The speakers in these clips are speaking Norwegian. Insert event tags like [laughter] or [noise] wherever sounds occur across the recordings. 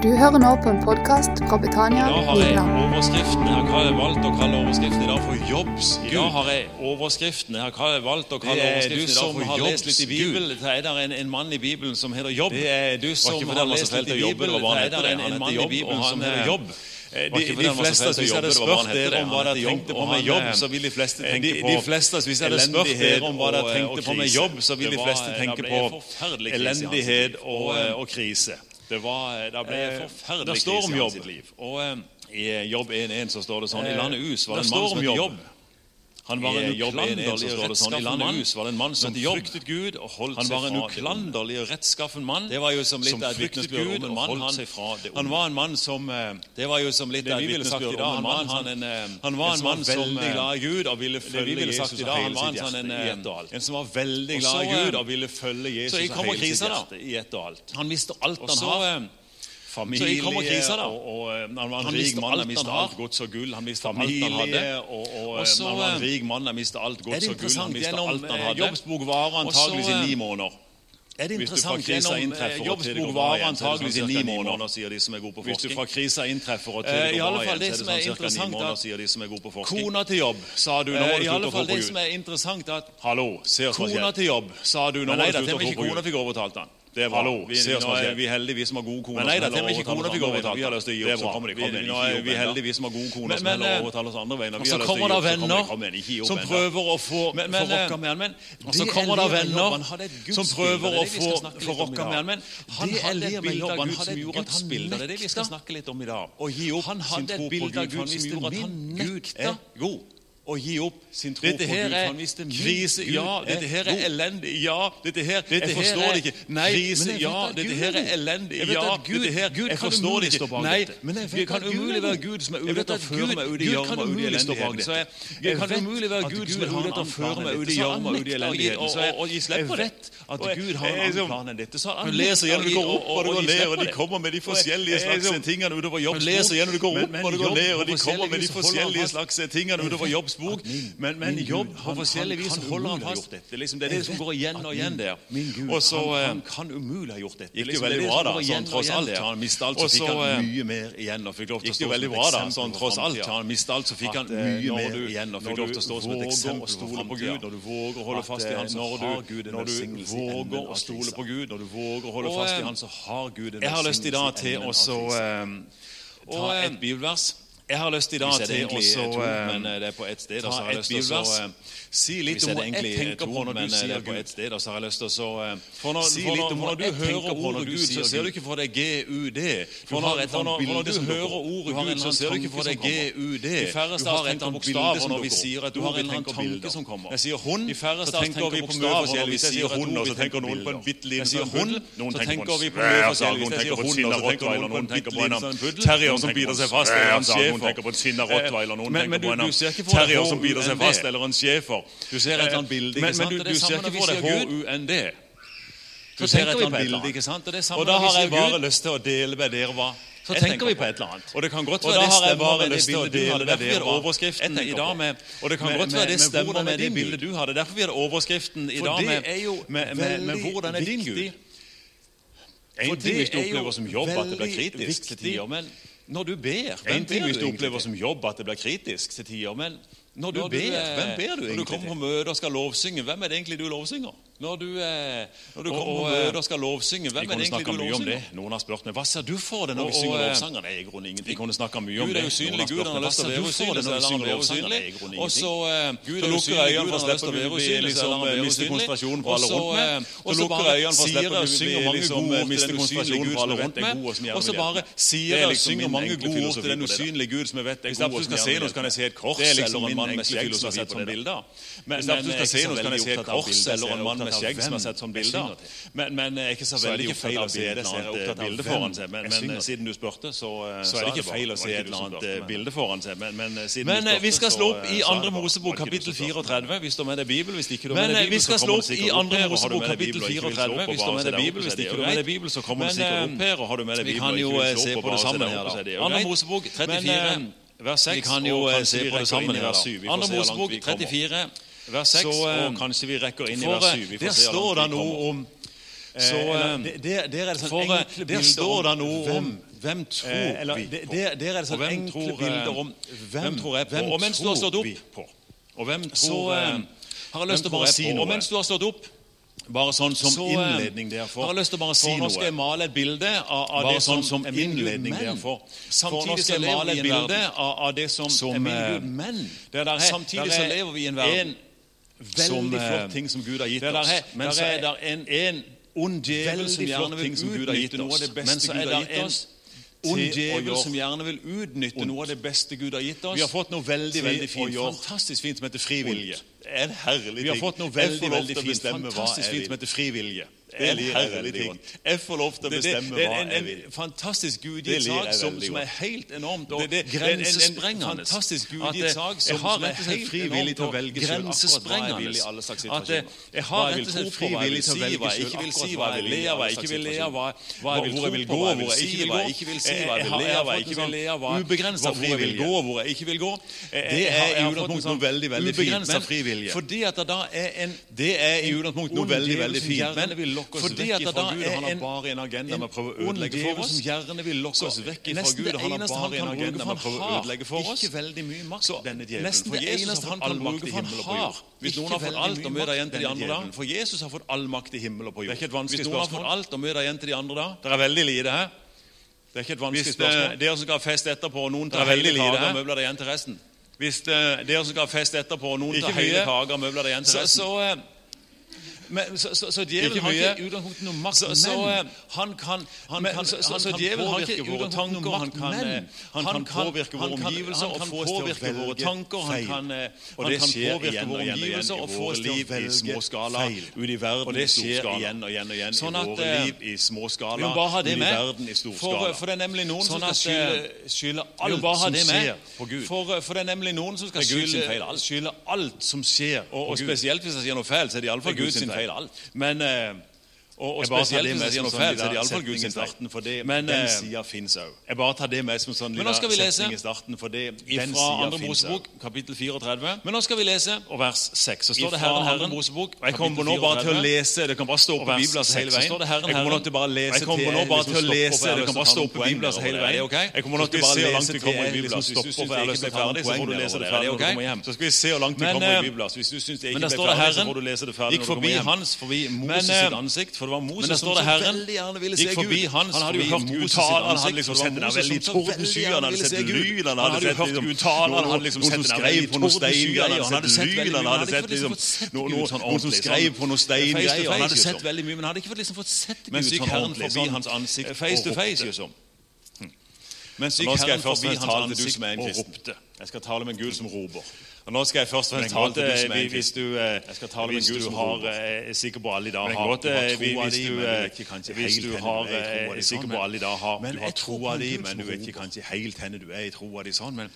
Du hører nå på en podkast fra Betania Nigeland. Overskriften her, hva har valgt å kalle overskriften i dag har jeg overskriften her, hva har valgt å kalle overskriften i dag for har lest litt i Bibelen, det er en, en, mann i Bibelen som heter Jobb. Det er du som har lest litt i Bibelen, det er en, en mann i Bibelen som heter Jobb. Eh, de, de fleste, Hvis jeg hadde spurt dere om hva dere tenkte på med jobb, så ville de fleste tenke på elendighet og krise. Det var, det ble forferdelig krise. Elendighet og, og krise. Det, var, det ble en forferdelig krise i hans sitt liv. Og, eh, I Jobb 1.1 så står det sånn I landet Us var det en mann som het Jobb. Han var en uklanderlig, sånn, rettskaffen mann som fryktet Gud og holdt seg fra det onde. Han var en uklanderlig, rettskaffen mann det var jo som, litt som fryktet Gud og holdt seg fra det onde. Han var en mann som eh, Det var jo som litt det vi i dag. Han var en han, var en mann som veldig eh, glad i Gud og ville følge vi Jesus av hele sitt hjerte i eh, ett. En som var veldig glad i Gud og ville følge Jesus av hele sitt hjerte i ett og alt. Han visste alt han har familie, så jeg kom og krisa, da. Og, og, han var en han rik mann, han mista alt gods og gull. Han mista alt han hadde. Og, og, Også, eh, han var eh, en rik mann, han mista alt gods og gull. Han mista alt han eh, hadde. Jobbsbok varer antakeligvis i ni måneder. Er det interessant gjennom jobbsbok krisa inntreffer sånn i ni måneder, sier de som er gode på forskning. Hvis du fra krisa inntreffer og til det går bra igjen, så er det sånn ca. ni måneder, sier de som er gode på forskning. Kona til jobb, sa du når du slutter å få på jul. Hallo, se oss hva skjer. Kona til jobb, sa du når du slutter å få på jul. Nei da, til og ikke kona som fikk overtalt han. Det er bra. Hallo, vi, se nå er vi heldige, vi som har gode koner. Men nei, dette er ikke kona fikk overtalt. Vi har lyst til å gi opp, kommer de. Kom igjen. Vi heldige, vi som har gode koner som heller eh, overtaler oss andre veien. Og så kommer det venner som prøver å få forrokka eh, med han. Og så kommer det venner som prøver å få forrokka med han. Han hadde et bilde av Gud som gjorde at han nekta. Det er det vi skal snakke litt. Han hadde et bilde av Gud som gjorde at han nekta å gi opp sin tro dette på Gud. Han visste min krise, Gud ja, dette her er elendig. Ja, dette her dette Jeg forstår det ikke. Nei, krise, ja, dette her er elendig. Ja, dette her Gud, Jeg forstår det ikke. Nei, men jeg vet ikke. det kan umulig være Gud som er ute etter å føre meg ut i gjørma og ut i elendigheten. Det kan umulig være Gud som er ute etter å føre meg ut i gjørma og ut i elendigheten. Så jeg, jeg vet at Gud har en annen liksom- plan enn dette. Så han leser gjennom, du går opp og du går ned, og de kommer med de forskjellige liksom- slags tingene utover jobbsbok. Opp og du går ned, og de kommer med de forskjellige slags tingene utover jobbsbok bok. Men, men Jobb på forskjellig vis holder han fast. Liksom, det er det som går igjen og igjen der. Og så Han eh, kan umulig ha gjort dette. Gikk jo liksom, veldig bra, da, sånn tross alt. Han mista alt, så fikk han mye mer igjen. og fikk alt. Så fikk han mye mer igjen og fikk lov til å stå som et eksempel for framtida. Når du våger å stole på Gud. Når du våger å holde fast i Han, så har Gud en velsignelse i enden av krisa. Jeg har lyst i dag til å eh, ta et bibelvers. Jeg har lyst i dag til å ta et bibelvers. Si litt om hva jeg tenker på når du sier Gud. For når, si litt om hva du hører ordet Gud, så ser du ikke for deg GUD. Du har et bilde når du hører ordet Gud, så ser du ikke for deg GUD. Du har et bokstav når vi sier et ord, tanke som kommer. Jeg sier hun, så tenker vi på mye forskjellig. Hvis jeg sier hun, så tenker noen på en bitte liten sier hun, så tenker vi på mye. Hvis jeg sier hun, så tenker noen på en bitte liten puddel. Terrier som biter seg fast en sjef. Noen tenker på en sinna eh, rottweiler, noen men, tenker men, på en terrier som biter seg fast, eller en schæfer. Du ser et eller annet bilde, ikke sant? Men du, ser ikke for deg HUND. Så tenker vi på et eller annet. bilde, ikke sant? Og da har jeg bare lyst til å dele med dere hva så tenker, vi på et eller annet. Og det kan godt være det stemmer med det bildet du hadde. Derfor Og det kan godt være det stemmer med det bildet du hadde. Derfor vi hadde overskriften i dag med, hvordan er din Gud? En ting vi ikke opplever som jobb, at det er jo veldig viktig. men når du ber Én ting hvis du opplever som jobb at det blir kritisk til tider. Men når du, når ber, du, hvem ber du egentlig? Når du kommer på møte og skal lovsynge, hvem er det egentlig du lovsynger? Når du, eh, Når du og- kommer på og, møte eh, og skal lovsynge, hvem er det egentlig du lovsynger? det. Noen har spurt meg hva ser du for det når vi synger eh, lovsanger. Det er i grunnen ingenting. Vi kunne snakka mye om Gud er usynlig, Gud har lyst til å være usynlig, det så lar han være usynlig. Og så eh, er lukker øynene for å slippe å være usynlig, så lar han være usynlig. på Og så, eh, lukker øynene for å slippe det å bli mange liksom, gode ord til den usynlige Gud som vet er god, og som gjerne Og så bare sier er og liksom synger mange gode ord til den på det, usynlige Gud som jeg vet er god, og som gjerne vil hjelpe Det er liksom min enkle filosofi på det, Hvis du jeg skal se noe, så kan jeg se et kors. Eller en mann med skjegg som har sett sånne bilder. Men, men jeg er ikke så Så er veldig ikke feil å se et eller så er annet bilde foran seg. Men, men siden du spurte, så, eh, Så er det ikke feil å se et eller annet eh, bilde foran seg, men, men eh, siden Men du eh, spurte, vi skal slå opp eh, i så er andre. Mosebok kapittel du som spurte. 34, hvis du har med deg Bibel. Hvis ikke du har med deg eh, Bibel, så kommer du det sikkert opp her. Har du Mosebok med deg Bibel og ikke vil 34, slå på, hvis du bare det Bibel, opp, hvis så er det ikke jo du har med deg Bibel, så kommer det sikkert eh, opp her, og har du med deg Vi Bibel kan og jo ikke vil eh, slå se på, på bare det se på det her, vers 6, så, eh, og kanskje vi rekker inn i vers eh, 7. der står det noe om så, eller, der, der, sånn for, der, står det noe om hvem, tror eh, vi på? Der, der, er det sånn enkle tror, bilder om hvem, tror jeg på? og mens du har stått opp, og hvem tror, så, har jeg lyst til å bare si noe. Og mens du har stått opp bare sånn som så, innledning derfor. Har jeg lyst til å bare si noe. Nå skal jeg male et bilde av, av det sånn som, som er min Gud, men. Derfor. Samtidig skal jeg male et bilde av, av det som, som, er min Gud, men. Samtidig så lever vi i en verden Veldig eh, flott ting som Gud har gitt oss. Men så er det en, en ond djevel som gjerne vil utnytte noe av det beste Gud har gitt oss. Ond djevel som gjerne vil utnytte noe av det beste Gud har gitt oss. Vi har fått noe veldig veldig fint, fantastisk fint som heter frivillige. Det er en herlig ting. Vi har fått noe veldig, veldig fint, fantastisk fint som heter frivillige. Det liker jeg veldig ting. Jeg får lov til å bestemme hva jeg vil. Det er en, en, en fantastisk gudgitt sak som, som, er helt enormt og grensesprengende. fantastisk gudgitt eh, sak som, som er helt enormt og grensesprengende. At jeg har rett og slett fri vilje til å velge sjøl akkurat hva jeg vil le av, hva jeg ikke vil le av, hvor jeg vil gå, eh, hvor jeg vil eh, si, hvor ikke vil gå. Jeg har fått en sånn ubegrensa fri hvor jeg ikke vil gå. Det er i utgangspunktet sånn noe veldig, veldig fint. Ubegrensa frivilje. Fordi at det da er en Det er i utgangspunktet noe veldig, veldig fint lokke oss Fordi vekk ifra Gud. Han har bare en agenda med å prøve å ødelegge for oss. Som gjerne vil lokke oss vekk ifra Gud. Han har bare en agenda med å prøve å ødelegge for oss. Ikke veldig mye makt, denne djevelen. For Jesus har fått all makt i himmel og på jord. Hvis noen har fått alt, og møter igjen til de andre da For Jesus har fått all makt i himmel og på jord. Det er ikke et vanskelig spørsmål. Hvis noen har fått alt, og møter igjen til de andre da Det er veldig lite her. Det er ikke et vanskelig eh, spørsmål. Hvis Dere som skal ha fest etterpå, og noen tar hele kaker og møbler det igjen til resten. Hvis eh, dere som skal ha fest etterpå, og noen tar hele kaker og møbler det igjen til resten. Eh, men, så, så, så djevelen har ikke i utgangspunktet noe makt, så, så, men eh, han kan, han men, kan, så, så, så djevelen har ikke våre tanker, makt, han kan, men, eh, han, kan påvirke våre omgivelser og få oss til å velge tanker, feil. Han kan, eh, og det skjer igjen og igjen, og igjen i sånn våre liv i små skala ut i verden og det skjer igjen og igjen og igjen sånn at, i våre liv i små skala ut i verden i stor skala. For, det er nemlig noen som skal skylde alt som skjer, på Gud. For, det er nemlig noen som skal skylde alt som skjer, på Gud. og spesielt hvis det skjer noe feil, så er det iallfall Guds feil feil alt. Men eh, og, og spesielt hvis det sier noe feil, så er det iallfall Guds starten, For det, men, den eh, sida fins òg. Jeg bare tar det med som sånn lille setning i starten. For det, den fra Andre Mosebok, kapittel 34, Men nå skal vi lese og vers 6. Så står det Herren Herren. Mosebok, jeg kommer nå bare til å lese. Det kan bare stå på Bibelen hele veien. Jeg kommer nå til bare å lese til nå bare til å lese. Det kan bare stå på Bibelen hele veien. Jeg kommer nå til bare å lese til en liksom stopper for du lese det til når du kommer hjem. Så skal vi se hvor langt du kommer i eh, Bibelen. Hvis du syns det ikke ble ferdig, så får du lese det ferdig når du kommer hjem. Gikk forbi hans, forbi Moses sitt ansikt det var Moses, men står det Herren gikk forbi hans Han hadde jo hørt uttalen, han hadde liksom sett den veldig tordensky, han hadde sett lyn Han hadde jo hørt uttalen, han hadde liksom sett sånn den skrev på noen steingreier, han hadde sett lyn Han hadde sett liksom noen som skrev på noen steingreier Han hadde sett veldig mye, men hadde ikke liksom fått sett Gud sånn ordentlig. Forbi hans ansikt face to face, liksom. Mens gikk Herren forbi hans ansikt og ropte. Jeg skal tale med en Gud som roper. Og nå skal jeg først og fremst ta det hvis du, hvis du har sikker på alle i dag. Har Hvis du, eh, hvis du har eh, sikker på alle i dag har, du har troa di, men du vet ikke kanskje helt henne du er i troa di sånn. men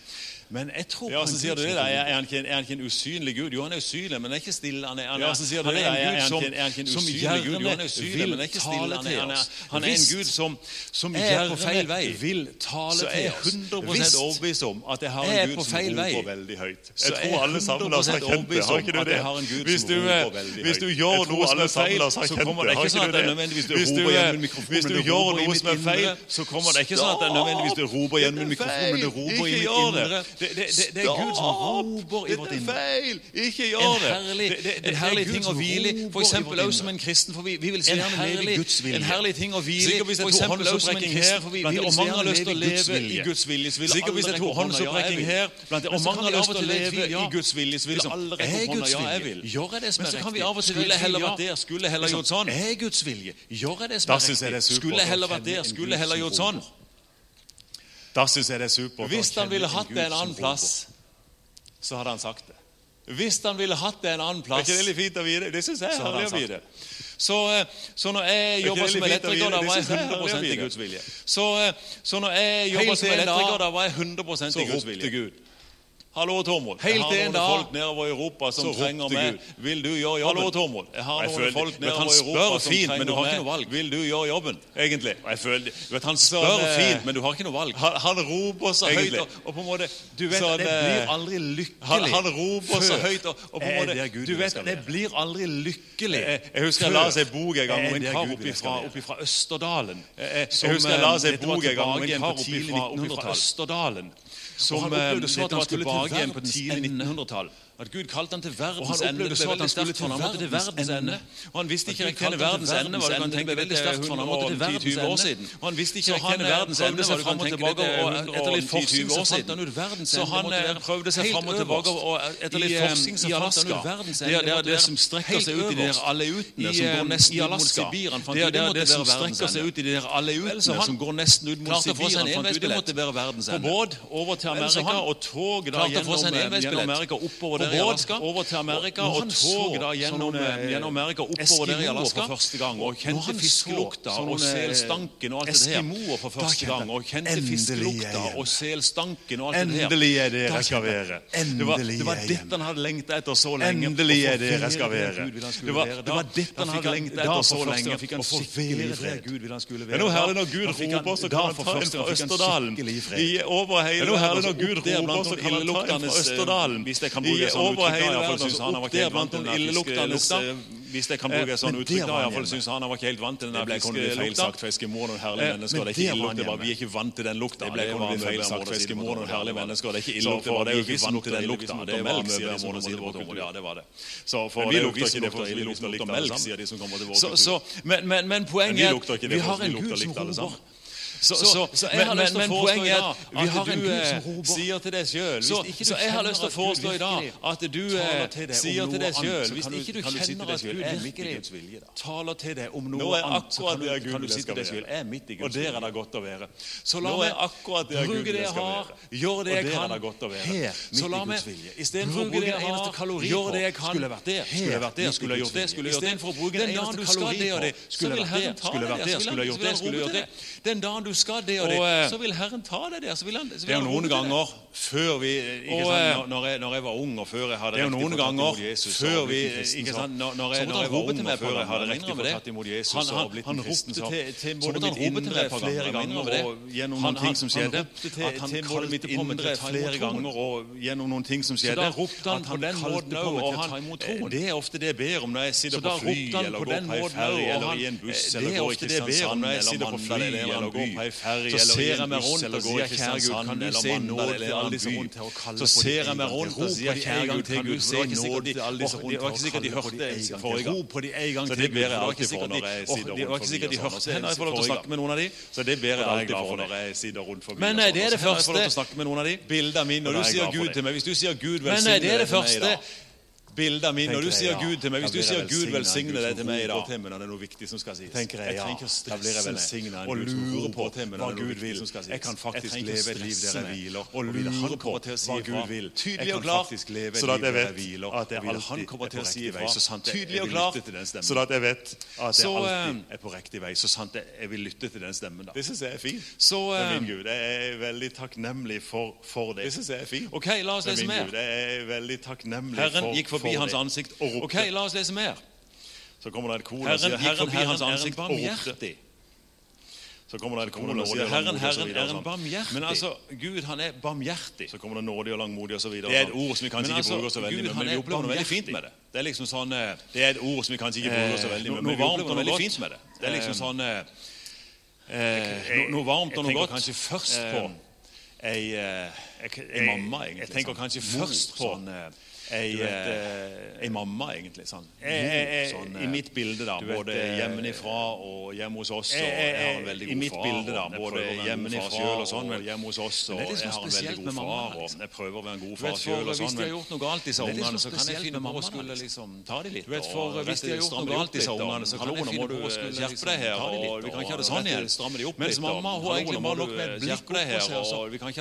men jeg tror ja, så sier du det, er, han ikke, ikke en, usynlig gud? Jo, han er usynlig, men er ikke stille. Han er, han er, ja, så sier du det, er en gud som, er ikke, er ikke som gjerne vil tale til oss. Han er en gud som, som er på feil vei. Vil tale så jeg er 100 overbevist om at jeg har en gud som roper veldig høyt. Jeg tror alle sammen har sagt kjente, har ikke du det? Hvis du, hvis du gjør noe som er feil, så kommer det ikke sånn at det er nødvendigvis du roper gjennom mikrofonen. Hvis du gjør noe som er feil, så kommer det ikke sånn at det er nødvendigvis du roper gjennom mikrofonen, men du roper i mitt indre. Det, det, det, det, er Gud som roper i vårt indre. feil! Ikke gjør det. En herlig, en herlig ting å hvile. For eksempel også som en kristen, for vi, vil så gjerne leve i Guds vilje. En herlig ting å hvile. For eksempel også som en kristen, for vi, vil så gjerne leve i Guds vilje. Sikkert hvis det er håndsopprekning her blant Og mange har lyst til å leve i Guds vilje, så vil liksom. alle rekke opp hånda. Ja, jeg vil. Gjør jeg det som er riktig? Men så kan vi av og til ville heller vært der, skulle heller liksom, gjort sånn. Er Guds vilje? Gjør jeg det som er riktig? Skulle heller vært der, skulle heller gjort sånn. Da syns jeg det er supert. Hvis han ville hatt det en annen plass, så hadde han sagt det. Hvis han ville hatt det en annen Er plass ikke det litt fint å vite? Det syns jeg er så hadde han sagt det. Så, eh, så når jeg jobba som elektriker, da var jeg synes jeg er 100 i. Guds vilje. Så, så når jeg jobba som elektriker, da var jeg 100 Så i Guds vilje. ropte vilje. Gud. Hallo, Tormod. Jeg har noen folk nedover i Europa som trenger meg. Vil du gjøre jobben? Hallo, Tormod. Jeg har noen jeg folk nedover i Europa som fint, trenger meg. Vil du gjøre jobben? Egentlig. Jeg føler, vet, han spør sånn, fint, eh, men du har ikke noe valg. Han, han roper så Egentlig. høyt. Og, og, på en måte, du vet, sånn, Det blir eh, aldri lykkelig han, han roper så høyt. Og, og på en eh, måte, Gud, du vet, det blir aldri lykkelig Jeg, jeg husker jeg la oss ei bok en gang om en kar oppi fra Østerdalen. Jeg husker jeg la oss ei bok en gang om en kar oppi fra Østerdalen. Som, eh, som var tilbake igjen på tidlig 1900-tall. At Gud kalte han til verdens ende. Det ble veldig sterkt for ham. Han måtte til verdens ende. Og han visste ikke hvem verdens ende var. Det ble veldig sterkt for ham. Han måtte til verdens ende. Og han visste ikke hvem verdens ende var. det Han tenkte tilbake og etter litt forskning så fant han ut verdens ende. Så han prøvde seg fram og tilbake, og etter litt forskning eh, så fant han ut verdens ende. Det er det som strekker seg ut i de der aleutene som går nesten ut mot Sibir. Det er det som strekker seg ut i de der aleutene som går nesten ut mot Sibir. Han fant ut det måtte være verdens ende. På båt over til Amerika og tog gjennom Amerika oppover der i Alaska, over til Amerika og, og tog da gjennom, sånne, eh, eh, gjennom Amerika oppover der i Alaska. For første gang, og kjente fiskelukta og selstanken og alt det der. for første gang, og kjente fiskelukta og selstanken og alt det der. Endelig er dere skaveret. Det var, det var dette han hadde lengta etter så lenge. Endelig er dere skaveret. Det var, det var dette han hadde lengta etter så lenge. Og få veldig fred. Det er noe herlig når Gud roper, så kan han ta en fra Østerdalen. I over hele, nå er det når Gud roper, så kan han ta en fra Østerdalen. Hvis jeg kan bruke Sånn over hele verden. Altså, opp der blant noen illeluktende Hvis jeg kan bruke eh, sånn uttrykk, da iallfall syns han han var ikke helt vant til den fiskelukta. Eh, vi er ikke vant til den lukta. Det ble feil sagt, for Eskimoer noen herlige mennesker. Det er ikke illelukt. Vi er ikke vant til den lukta. Liksom, det var møbelmål. Ja, det var det. Men vi lukter ikke det, vi lukter melk, sier de som kommer til vår kultur. Men poenget er at vi har en Gud som roper. Så, så, så jeg har men, poenget er å foreslå i dag at du eh, sier til deg sjøl så, så jeg har lyst til å foreslå i dag at du sier til deg sjøl Hvis ikke du kjenner at Gud virkelig taler til deg om noe annet, så kan du, kan si til deg sjøl er midt i Guds vilje. Og der er det godt å være. Så la meg bruke det jeg har, gjøre det jeg kan her. Så la meg å bruke det jeg har, gjøre det jeg kan. Skulle jeg vært der, skulle gjort det, skulle gjort det. Å bruke den dagen du skal det og det, skulle jeg vært der, skulle jeg vært der, skulle gjort det, skulle gjort det. Den dagen du du skal det og, og det, så vil Herren ta deg der. Han, det er jo noen ganger før vi ikke sant, når, jeg, når jeg var ung og før jeg hadde riktig fått tatt imot Jesus før vi, ikke sant, når, når, jeg, når jeg var ung og før jeg hadde riktig fått tatt imot Jesus han, han, og blitt en kristen, så, til, både til meg flere ganger og gjennom noen ting som skjedde. At han kalte mitt indre flere ganger og gjennom noen ting som skjedde. At han kalte på meg til å ta imot troen. Det er ofte det jeg ber om når jeg sitter på fly eller går på ei ferje eller i en buss eller går i Kristiansand eller Mandal eller går på så ser jeg meg rundt og sier, kjære Gud, kan du se nåde til alle disse rundt her? Så ser jeg meg rundt og sier, kjære Gud, kan du se nåde til alle disse rundt her? Det var ikke sikkert de hørte det forrige gang. Så det ber jeg alltid for når jeg sitter rundt forbi. Det de hørte det jeg får lov til å snakke med noen av de. Så det ber jeg alltid for når jeg sitter rundt forbi. Men det er det første bildet av. Når du sier Gud til meg, hvis du sier Gud velsigne meg da bildet mine. Når du sier Gud til meg, Hvis du sier Gud velsigne deg til meg i dag, det er noe viktig som skal sies. Jeg trenger ikke å stresse velsigne og lure på hva Gud vil. Jeg kan faktisk leve et liv der jeg hviler, og lure på hva Gud vil. Tydelig og klar, sånn at jeg vet at jeg alltid eh, er på riktig vei. Så sant tydelig og klar, sånn at jeg vet at jeg alltid er på riktig vei. Så sant jeg vil lytte til den stemmen. da. Det syns jeg er fint. Så, min eh, Gud, jeg er veldig takknemlig for, det. Det syns jeg er fint. Ok, la oss lese mer. Herren gikk forbi for hans ansikt og ropte. Ok, la oss lese mer. Så kommer det et kor og sier Herren, Herren, forbi hans er ansikt og ropte. barmhjertig. Så kommer det et kor og sier Herren, Herren er en sånn. barmhjertig. Men altså, Gud han er barmhjertig. Så kommer det nådig og langmodig videre. Det er et sånn. ord som vi kanskje ikke altså, bruker så veldig mye, men vi er opplever noe veldig fint med det. Det er liksom sånn eh, Det er et ord som vi kanskje ikke bruker så veldig med, mye, men vi opplever noe veldig fint med det. Det er liksom Eh, sånn eh, Eh, no- Noe varmt og noe godt. jeg tenker kanskje først Eh, på ei, eh, jeg, mamma, egentlig. Jeg tenker sånn. kanskje først på sånn, eh, ei, eh, ei mamma, egentlig. Sånn. Eh, eh, Mor, sånn, I eh, mitt bilde, da. Både eh, hjemmefra og hjemme hos oss. Og Eh, jeg har en eh, veldig I god mitt far, bilde, da, både hjemmefra og sånn, men hjemme hos oss. Og det jeg sånn har en veldig god far, og liksom. jeg prøver å være en god far sjøl. Hvis sånn, de har gjort noe galt, disse det ungene, sånn så kan jeg finne på å skulle liksom. ta de litt. Og hvis de har gjort noe galt, disse og ungene, så kan jeg finne på å skulle skjerpe deg her, ta de litt, og vi kan ikke ha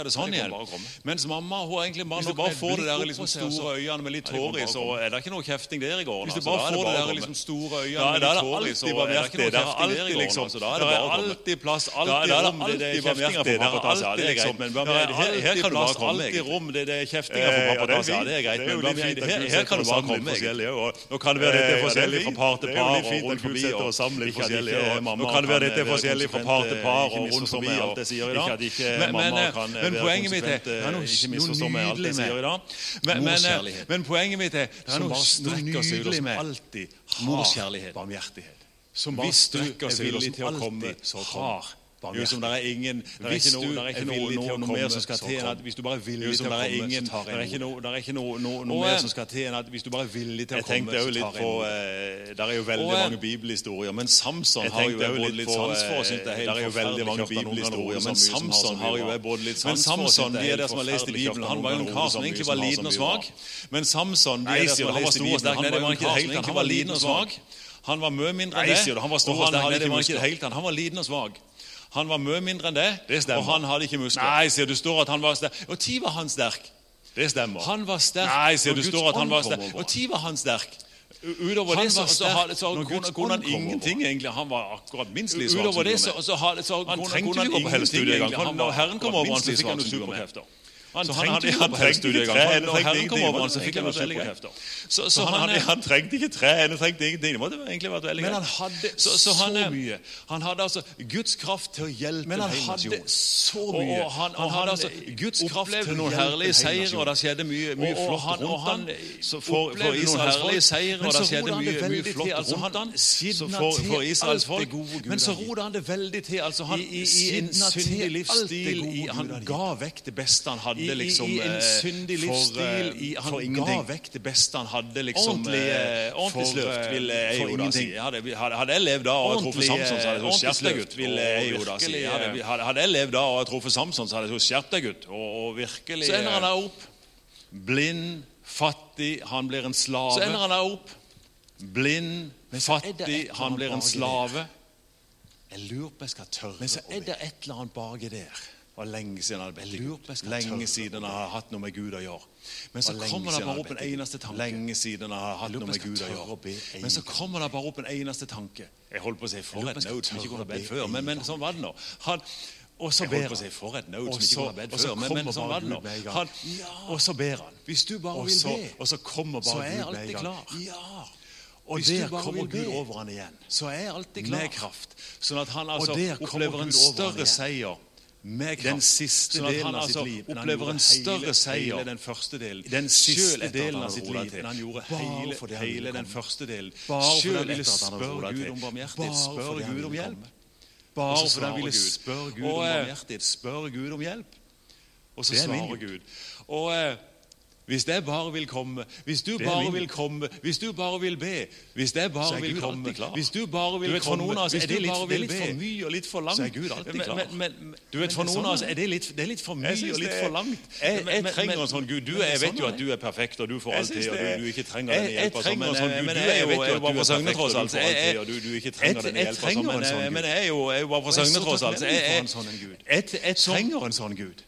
det mens mamma hun egentlig bare, når bare får det der liksom, store altså- øynene med litt hår i, så er det ikke noe kjefting der i gården. Hvis du altså. bare får det der liksom, store øynene med litt hår i, så er det ikke noe kjefting der i gården. Liksom- altså. Det er alltid plass, alltid rom. Det er kjeftinger for pappa ta seg av. Det er greit. Her kan du bare komme. Rom. Det er kjeftinger for pappa ta seg av. Det er greit. Men her kan du bare komme. Nå kan det være dette er forskjellig fra par til par og rundt forbi. Nå kan det være dette er forskjellig fra par til par og rundt forbi. Ikke at ikke mamma kan være konsekvent noe, eh, ikke misforstå med alt det som gjør i dag. Men, men, eh, men, poenget mitt er det er noe, strekker seg ut, og som alltid har barmhjertighet. Som bare strekker seg ut, som alltid har Liksom, der er ingen, der er ikke, no, der er ikke noe, noe, noe, mer som skal til enn at hvis du bare er villig til å komme, så tar jeg imot. No, der er ikke noe, noe, noe mer som skal til enn at hvis du bare er villig til å komme, så tar jeg imot. Der er jo veldig mange bibelhistorier, men Samson har jo jeg både litt sans for. Sånn, eh, der er jo veldig mange bibelhistorier, men Samson har jo jeg både litt sans for. Men Samson, de er der som har lest i Bibelen, han var jo en kar som egentlig var liten og svag. Men Samson, de er der som har lest i Bibelen, han var jo en kar som egentlig var liten og svag. Han var mye mindre enn det. Han var liten og svag. Han var mye mindre enn det, det og han hadde ikke muskler. Nei, sier du står at han var sterk. Og tid var han sterk. Det stemmer. Han var sterk. Nei, sier du står at han var sterk. Og tid var han sterk. Utover det så, så, så, kunne han ingenting, egentlig. Han var akkurat minst like svart som du Han trengte ikke gå på helsestudiet engang. Når Herren kom over så fikk han jo superkrefter. Han trengte ikke tre ender, trengte ingenting. Han, trengte ikke tre ender, trengte ingenting. Det måtte egentlig vært veldig Men han hadde så, så, han, så, mye. Han hadde altså Guds kraft til å hjelpe Men han hadde så mye. Og, han, hadde altså Guds kraft til noen herlige seire, og det skjedde mye, mye flott rundt han, så for, for Israels herlige seire, og det skjedde mye, flott rundt altså, han, så for, for Men så rodet han det veldig til. altså Han i, i, i en syndig livsstil han ga vekk det beste han hadde hadde liksom, I, i, i liksom, en eh, syndig livsstil. For, i, han ga vekk det beste han hadde. liksom. Ordentlig, eh, ordentlig for, slurft, vil jeg jo da si. Hadde, hadde, jeg levd da og truffet Samson, så hadde jeg truffet Kjertegutt. vil jeg jo da si. Hadde, hadde jeg levd da og truffet Samson, så hadde jeg truffet Kjertegutt. Og, og virkelig... Så ender han da opp blind, fattig, han blir en slave. Så ender han da opp blind, fattig, han blir en slave. Jeg lurer på om jeg skal tørre. Men så er det et eller annet baki der og lenge siden han hadde bedt Gud. Lenge siden han har hatt noe med Gud å gjøre. Men så kommer det bare opp en eneste tanke. Lenge siden han har hatt noe med Gud å gjøre. Men så kommer det bare opp en eneste tanke. Jeg holdt på å si for et note som ikke kunne bedt før, men, men, sånn var det nå. Han, og så ber han. For et note, og så, og så kommer men, sånn var det nå. Han, og så ber han. Hvis du bare vil be, og så kommer bare Gud med en gang. Ja. Og Hvis der kommer Gud over han igjen. Så er alltid klar. Med kraft. Sånn at han altså opplever en større seier den siste sånn delen av sitt altså liv. opplever en større seier den første delen. Den siste delen av sitt liv enn han gjorde hele, hele, hele den første delen. Selv han ville spørre Gud om barmhjertighet, spørre Gud om hjelp. Bare fordi han ville spørre Gud om barmhjertighet, spørre Gud om hjelp. Og så svarer Gud. Og... Eh, hvis jeg bare vil komme, hvis du bare vil komme, hvis du bare vil be Hvis jeg bare vil komme, hvis du bare vil komme Er det litt for mye og litt for langt? Så er Gud alltid klar. du vet, For noen av sånn- oss er det litt, for mye og litt for langt. Jeg, trenger en sånn Gud. jeg vet sånn jo at du er perfekt, og du får alt til, og du, ikke trenger den hjelpa. Sånn, men du ikke trenger den hjelpa. Men jeg er jo bare fra Søgne, tross alt. Jeg altså. trenger en sånn Gud. Jeg trenger en sånn Gud.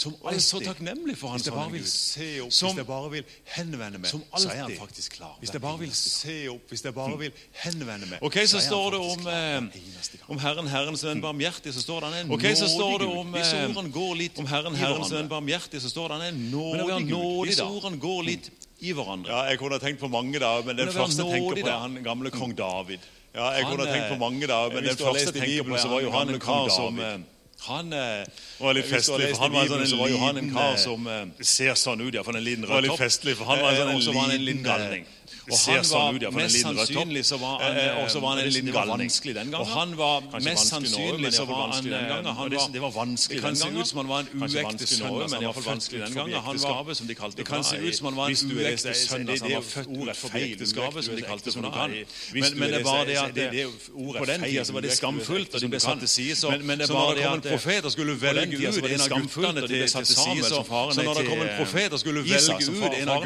Som alltid. Er så takknemlig for hans. Hvis jeg bare vil se opp, som, hvis henvende meg, så er han faktisk klar. Hvis jeg bare vil se opp, hvis jeg bare vil henvende meg hm. Ok, Så, så står det om, eh, om Herren Herren som hm. den barmhjertige, så står det han er en okay, nådig Gud. Om, eh, Disse ordene går litt om Herren Herren som den barmhjertige, så står det han er en nådig Gud. Disse ordene går hm. litt i hverandre. Ja, Jeg kunne tenkt på mange, da, men den første jeg tenker på, er han gamle kong David. Ja, jeg kunne tenkt på eh, mange, da, men den første jeg tenker på, så var jo han en kar som David. Eh, han eh, var litt eh, festlig, for han var, en sånn liten, kar som eh, ser sånn ut, iallfall en liten rødt topp. Han var en sånn liten galning. Og ser han sånn ut, ja, en liten så var han Eh, og var han en liten galning. den Og han var Kanskje mest sannsynlig så var han den gangen. eh, Han var, det, var- vanskelig den gangen. det kan se ut som han var en uekte sønn, men var vanskelig den gangen. Han var, som de kalte det det kan se ut som han var en uekte sønn. han var født utenfor ekteskapet, som de kalte det. Hvis Men, men det var det det- at det- det det, på den tida så var det skamfullt, og de ble satt til side. Så, Men- men det så når det det kom en profet og skulle velge ut en av guttene til, til til Samuel, som faren så når det kom en til, profet og skulle Isak, velge som ut far- en av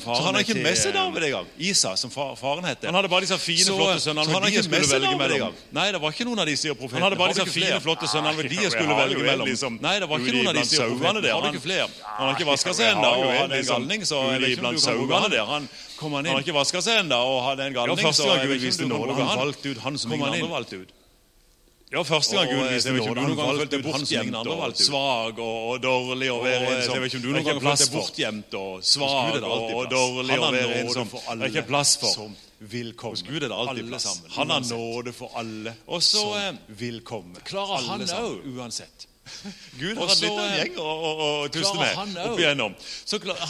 faren ikke med seg eh, David engang. Isa, som faren het. Han hadde bare disse fine, så, flotte sønnene. Han, hadde ikke med seg David engang. Nei, det var ikke noen av de, sier profeten. Han hadde bare disse fine, flotte sønnene. Det de jeg skulle velge mellom. Liksom Nei, det var ikke noen av de, sier profeten. Han hadde ikke flere. Han har ikke vaska seg ennå, og han er en galning, så jeg vet ikke om du kan bruke han der. Han, har ikke vaska seg ennå, og han en galning, så jeg vet ikke om du kan bruke han. Kom han. Ja, første gang Gud eh, viste nåde. Han valgte ut han som ingen andre valgte ut. Svak og, dårlig og være en eh, som Det vet ikke om du noen gang valgte bortgjemt og svak og, dårlig og være en Det er sånn- ikke plass for. Vil komme. Hos Gud er det alltid plass. Han har nåde for alle som vil komme. Klarer han òg, uansett. Gud hadde blitt en gjeng å, å, å tuste med opp igjennom.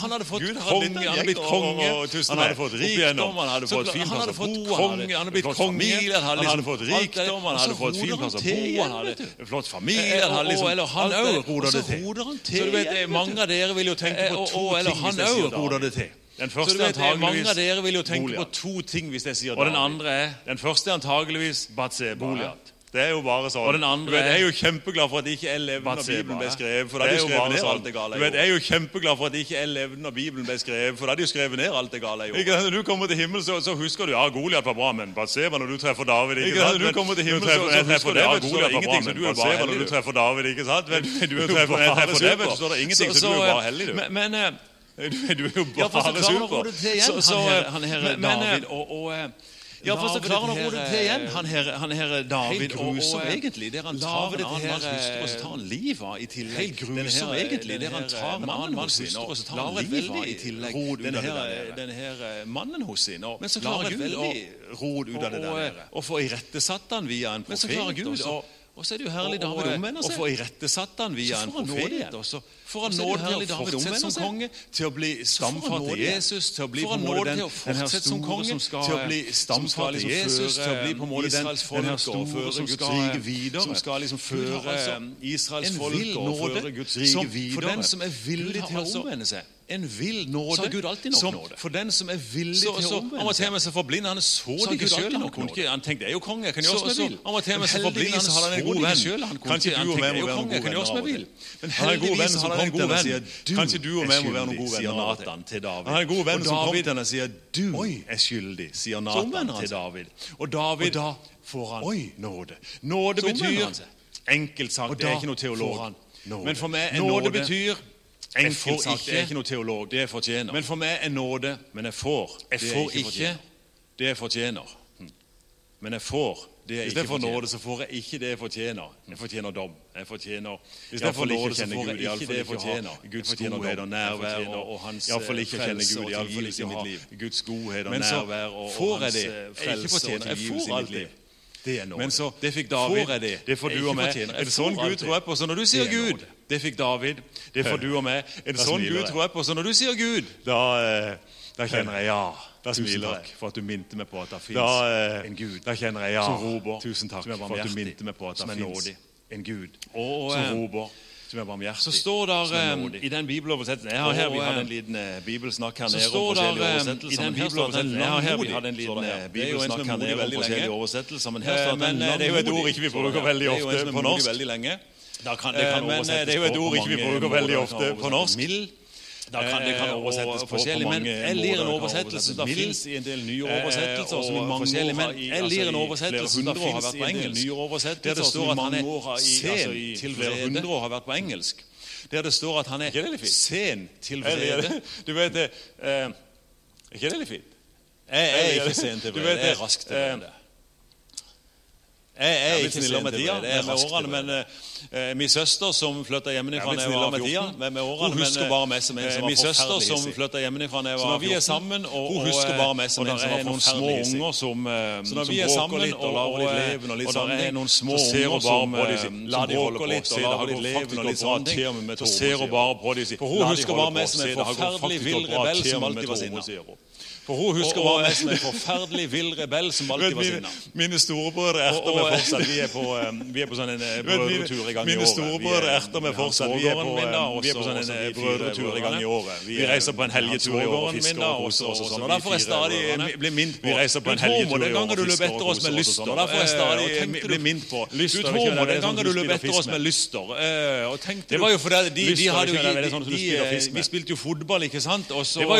han hadde fått Gud hadde konge, han hadde blitt konge å tuste. Han hadde fått rikdom, han hadde fått fin plass å bo, han hadde blitt konge, han hadde fått rikdom, han hadde fått fin plass å bo, han hadde flott familie han hadde liksom, han så roder han til. Så du vet, Mange av dere vil jo tenke på to ting hvis jeg sier roder det. Den første så vet, Mange av dere vil jo tenke Boliat. på to ting hvis jeg sier David. Og den andre er? Den første er antageligvis Batse Boliat. Det er jo bare sånn. Og den andre... Du vet, Jeg er jo kjempeglad for at ikke er levende når Bibelen ble skrevet. for da hadde jo alt det gale jeg. Du vet, Jeg er jo kjempeglad for at ikke jeg levde når Bibelen ble skrevet, for da hadde jo skrevet ned alt det gale jeg gjorde. Når du kommer til himmelen, så, så husker du ja, Goliat var bra, men Batseba når du treffer David ikke sant? Når du kommer til himmelen, så, så, så husker du ja, Goliat var bra, men Batseba når du treffer David ikke sant? Men, du treffer, jeg treffer det, vet du, så er det ingenting, så, du er jo bare heldig, du. Men, eh, du, er jo bare super. Så, igjen, han herre eh, David, eh, og ja, for så klarer han å roe til eh, igjen. Han her, han her eh, David grusom, og, egentlig. Der han tar en annen manns hustru og så tar han eh, livet av i tillegg. Helt grusom, her, egentlig. Der han tar mannen hos sin og så tar han livet av i tillegg. den her, denne her mannen hos sin. Og Men så klarer Gud å rode ut av det der. Og få irettesatt han via en profet. Men så klarer Gud å og så er det jo herlig David omvender seg. Og får irettesatt han via en profet. Og så får han nåde til å fortsette som konge, til å bli stamfar til Jesus, til å bli på en måte den, den her store som skal til å bli stamfar til Jesus, til å bli på måte den, den her store som skal, videre, som skal liksom føre altså um, Israels folk og føre Guds rike videre. For den som er villig til å altså omvende seg en vill nåde. Har Gud alltid nok som, nåde? For den som er villig så, til å omvende seg. Han forblind, han så det ikke sjøl. Han, han, tenkte jeg er jo konge, jeg kan gjøre som jeg vil. Han var til meg så forblind, han har en god venn. Selv, han Kanskje du og jeg må være noen gode venner. Men heldigvis har han en god venn. Kanskje du og jeg må være noen gode venner. Nathan til David. Han har en god venn som kom til ham og sier 'Du er skyldig', sier Nathan til David. Og David da får han nåde. Nåde betyr Enkelt sagt, det er ikke noe teolog. Men for meg er nåde betyr Enkel sak. Det er ikke noe teolog. Det jeg fortjener. Men for meg er nåde Men jeg får jeg det får jeg ikke fortjener. Ikke det jeg fortjener. Hm. Men jeg får det jeg ikke nåde, så får jeg ikke det jeg fortjener. Jeg fortjener dom. Jeg fortjener Istedenfor nåde, så får jeg ikke det jeg fortjener. Guds godhet og nærvær og hans eh, frelse og tilgivelse i mitt liv. Guds godhet og nærvær og hans eh, frelse og tilgivelse i mitt liv. Det er nåde. Men så. Får jeg det? Det får du og meg. En sånn Gud tror jeg på. Så når du sier Gud det fikk David. Det får du og meg. En da sånn Gud jeg. tror jeg på. Så når du sier Gud, da, eh, da kjenner jeg ja. Da Tusen takk jeg. for at du minte meg på at det fins en Gud. Da kjenner jeg ja. Som rober. Tusen takk for at du minte meg på at det fins eh, en Gud. Og, eh, som rober. Som er barmhjertig. Så står der i den bibeloversettelsen Jeg har her, Vi hadde en liten bibelsnakk her nede. Så står der i den bibeloversettelsen Jeg har her, vi hadde en liten sånn bibelsnakk her nede om forskjellige oversettelser. Men her står det Men sånn det er jo et ord ikke vi bruker veldig ofte på norsk. Da kan, det eh, kan Men eh, det er jo et ord ikke vi bruker veldig ofte på norsk. Mild. Da kan det kan eh, oversettes på, på mange men jeg lir en oversettelse som fins i en del nye oversettelser. som i mange år har, jeg lir en oversettelse som har vært på engelsk, der det står at han er sen altså til flere hundre år har vært på engelsk. Der det står at han er sen til vrede. [laughs] Du vet det Er ikke det litt fint? Jeg er ikke sen til vrede. Jeg er rask til vrede. Jeg er ikke snillere med tida, med, med årene, men eh, eh, min søster som flytta hjemmefra da jeg var 14 med, med årene, Hun husker bare meg som en eh, som var forferdelig søster som hjemmefra da jeg var 14. Så når vi er sammen, og, og, og, eh, og det er noen små unger som, som bråker litt og lar litt leve og litt sånne ting, så ser hun bare på dem La de holde på, se det har gått faktisk bra, Så ser hun bare på dem For hun husker bare meg som en forferdelig vill rebell som alltid var sinna. Mine storebrødre erter meg fortsatt. Vi er på, eh, vi er på sånn en eh, brødretur i gang i året. Mine storebrødre erter meg fortsatt. Vi er på, eh, vi er på sånn en brødretur i gang i året. Vi reiser på en helgetur i år og fisker og koser oss og sånn. Og derfor er stadig blir minnet på Vi reiser på en helgetur i år og fisker og koser oss og sånn. Og derfor er stadig blir minnet på Du tror den gangen du løp etter oss med lyster. Det var jo fordi de, de hadde jo Vi spilte jo fotball, ikke sant? Og så, var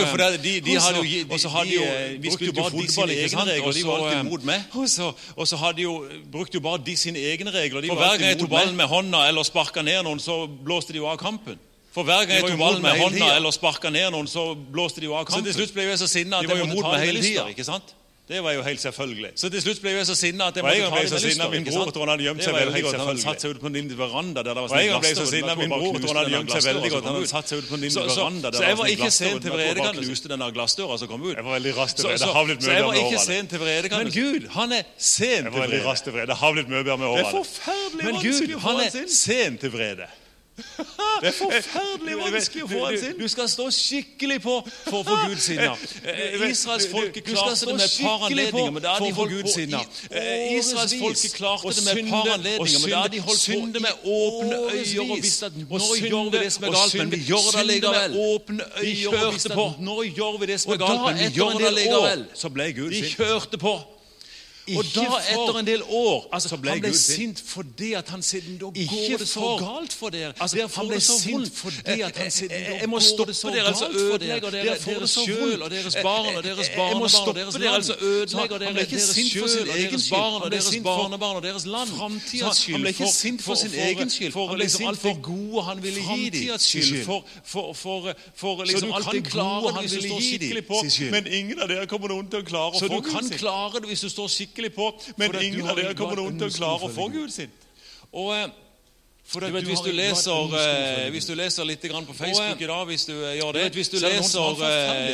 hadde jo og hadde jo vi spilte jo fotball, ikke sant? Og de var alltid mot meg. Og så, og så hadde jo, brukte jo bare de sine egne regler. De For hver gang jeg tok ballen med hånda eller sparka ned noen, så blåste de jo av kampen. For hver gang jeg tok ballen med hånda eller sparka ned noen, så blåste de jo av kampen. Så til slutt ble jeg så sinna at jeg måtte ta med lyster. Det var jo helt selvfølgelig. Så til slutt ble jeg så sinna at jeg måtte ta det med lyster. Min bror tror han hadde gjemt seg veldig godt. Han hadde satt seg ut på din veranda der det var sånn gang ble så sinna min bror tror han hadde gjemt seg veldig godt. Han satt seg ut på liten veranda Så jeg var ikke sen til vredegan knuste den glassdøra som kom ut. Jeg var veldig rask til vrede. Det havlet var ikke sen til vredegan. Men Gud, han er sen til vrede. Jeg var veldig rask til vrede. Det havlet mye bedre med årene. Det er forferdelig vanskelig å få han er sen til vrede. [laughs] Det er forferdelig vanskelig å få hans inn. Du skal stå skikkelig på for å få Gud sinna. Israels folke klarte det med par anledninger, men da de holdt Gud sinna. Israels folke klarte det med par anledninger, men da de holdt synde med åpne øyne og visste at nå gjør vi det som er galt, men vi gjør det likevel. De kjørte på. Nå gjør vi det som er galt, men vi gjør det likevel. Så ble Gud sint. De kjørte på. Og da, etter en del år altså, ble Han ble sint fordi at han siden da går det så galt for dere. Altså, han ble sint fordi at han siden da jeg må stoppe dere, altså ødelegger dere deres sjøl og deres barn og deres barnebarn og deres land. Altså ødelegger dere deres sjøl og deres barn og deres barnebarn og deres land. Han ble ikke sint for sin egen skyld. Han ble liksom alt det gode han ville gi dem. For, for, for, for liksom alt det gode han ville gi dem. Men ingen av dere kommer noen til å klare å få Så du kan klare det hvis du står skikkelig skikkelig på, men ingen av dere kommer noen til å klare å få Gud sin. Og eh, du vet, hvis du, leser, eh, hvis du leser litt på Facebook i dag hvis du eh, gjør det vet, hvis, du leser, eh,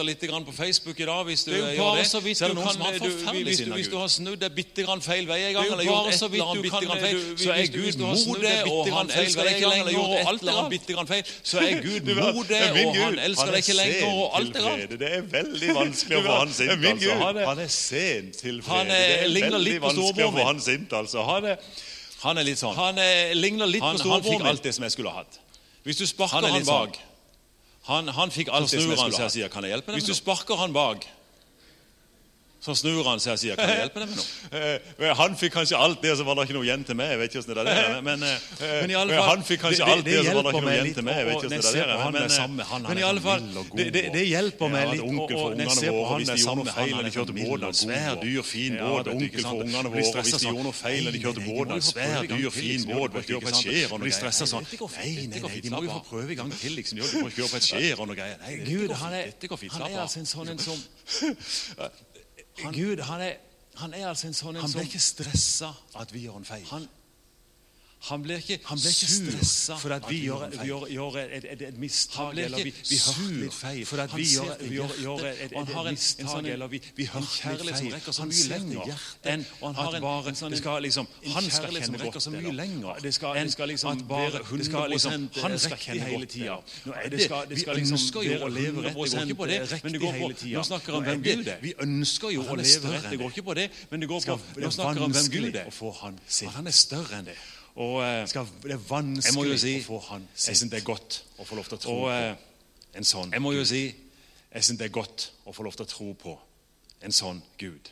du litt på Facebook i dag hvis du gjør det så vidt du kan, du, hvis, du, hvis du har snudd det bitte grann feil vei en gang eller gjort et eller annet bitte grann feil, så er Gud mot det, og han elsker deg ikke lenger, og alt eller annet bitte grann feil, så er Gud mot det, og han elsker deg ikke lenger, og alt er rart. Det er veldig vanskelig å få han sint. Altså. Han er sen til fred. Det er veldig vanskelig å få han sint. altså. Han er litt sånn. Han er, ligner litt han, på storebroren min. Han fikk alt det som jeg skulle ha hatt. Hvis du sparker han, han bak sånn. han, han, fikk alt det som jeg skulle ha hatt. Sier, kan Hvis du sparker han bak så snur han seg og sier 'Kan jeg hjelpe deg med noe?' [laughs] Eh, han fikk kanskje alt det, så var det ikke noe igjen til meg. jeg vet ikke hvordan det er. Men, eh, men i alle fall, han fikk kanskje alt det, og så var det ikke noe igjen til meg. jeg vet ikke hvordan det er. Men, men, sammen, han, men i alle fall, det, det, det hjelper meg litt. Og, og, når jeg ser på hvis de gjorde noe feil når de kjørte god. Svær, dyr, fin båt. Onkel for ungene våre hvis de gjorde noe feil når de kjørte båt. Svær, dyr, fin båt. Må kjøre på et [laughs] skjær og noe greier. sånn. Nei, nei, nei, de må jo få prøve en gang til. liksom. De må kjøre på et skjær og noe greier. Nei, Gud, han er altså en sånn en som han, Gud, han er, han er altså en sånn en Han blir ikke stressa at vi gjør en feil. Han, han ble ikke, han blir ikke stressa for at vi gjør, gjør, gjør et, et, et mistak eller vi, vi hørte litt feil. For at vi gjør, gjør, gjør et, et, et, et mistak sånn, eller vi, vi hørte litt feil. Han sender hjertet. Og han har en, bare sånn, skal liksom, Han skal kjenne godt så mye lenger det skal, det skal liksom være 100 liksom, Han skal kjenne hele tida. Vi ønsker jo å leve rett, det går ikke på det. Men det går på, nå snakker han hvem Gud er. Vi ønsker jo å leve rett, det går ikke på det. Men det går på, nå snakker han hvem Gud er. Han er større enn det. Og eh, skal, Det er vanskelig si, å få han Jeg syns det er godt å få lov til å tro og, på eh, en sånn Jeg må jo si jeg syns det er godt å få lov til å tro på en sånn Gud.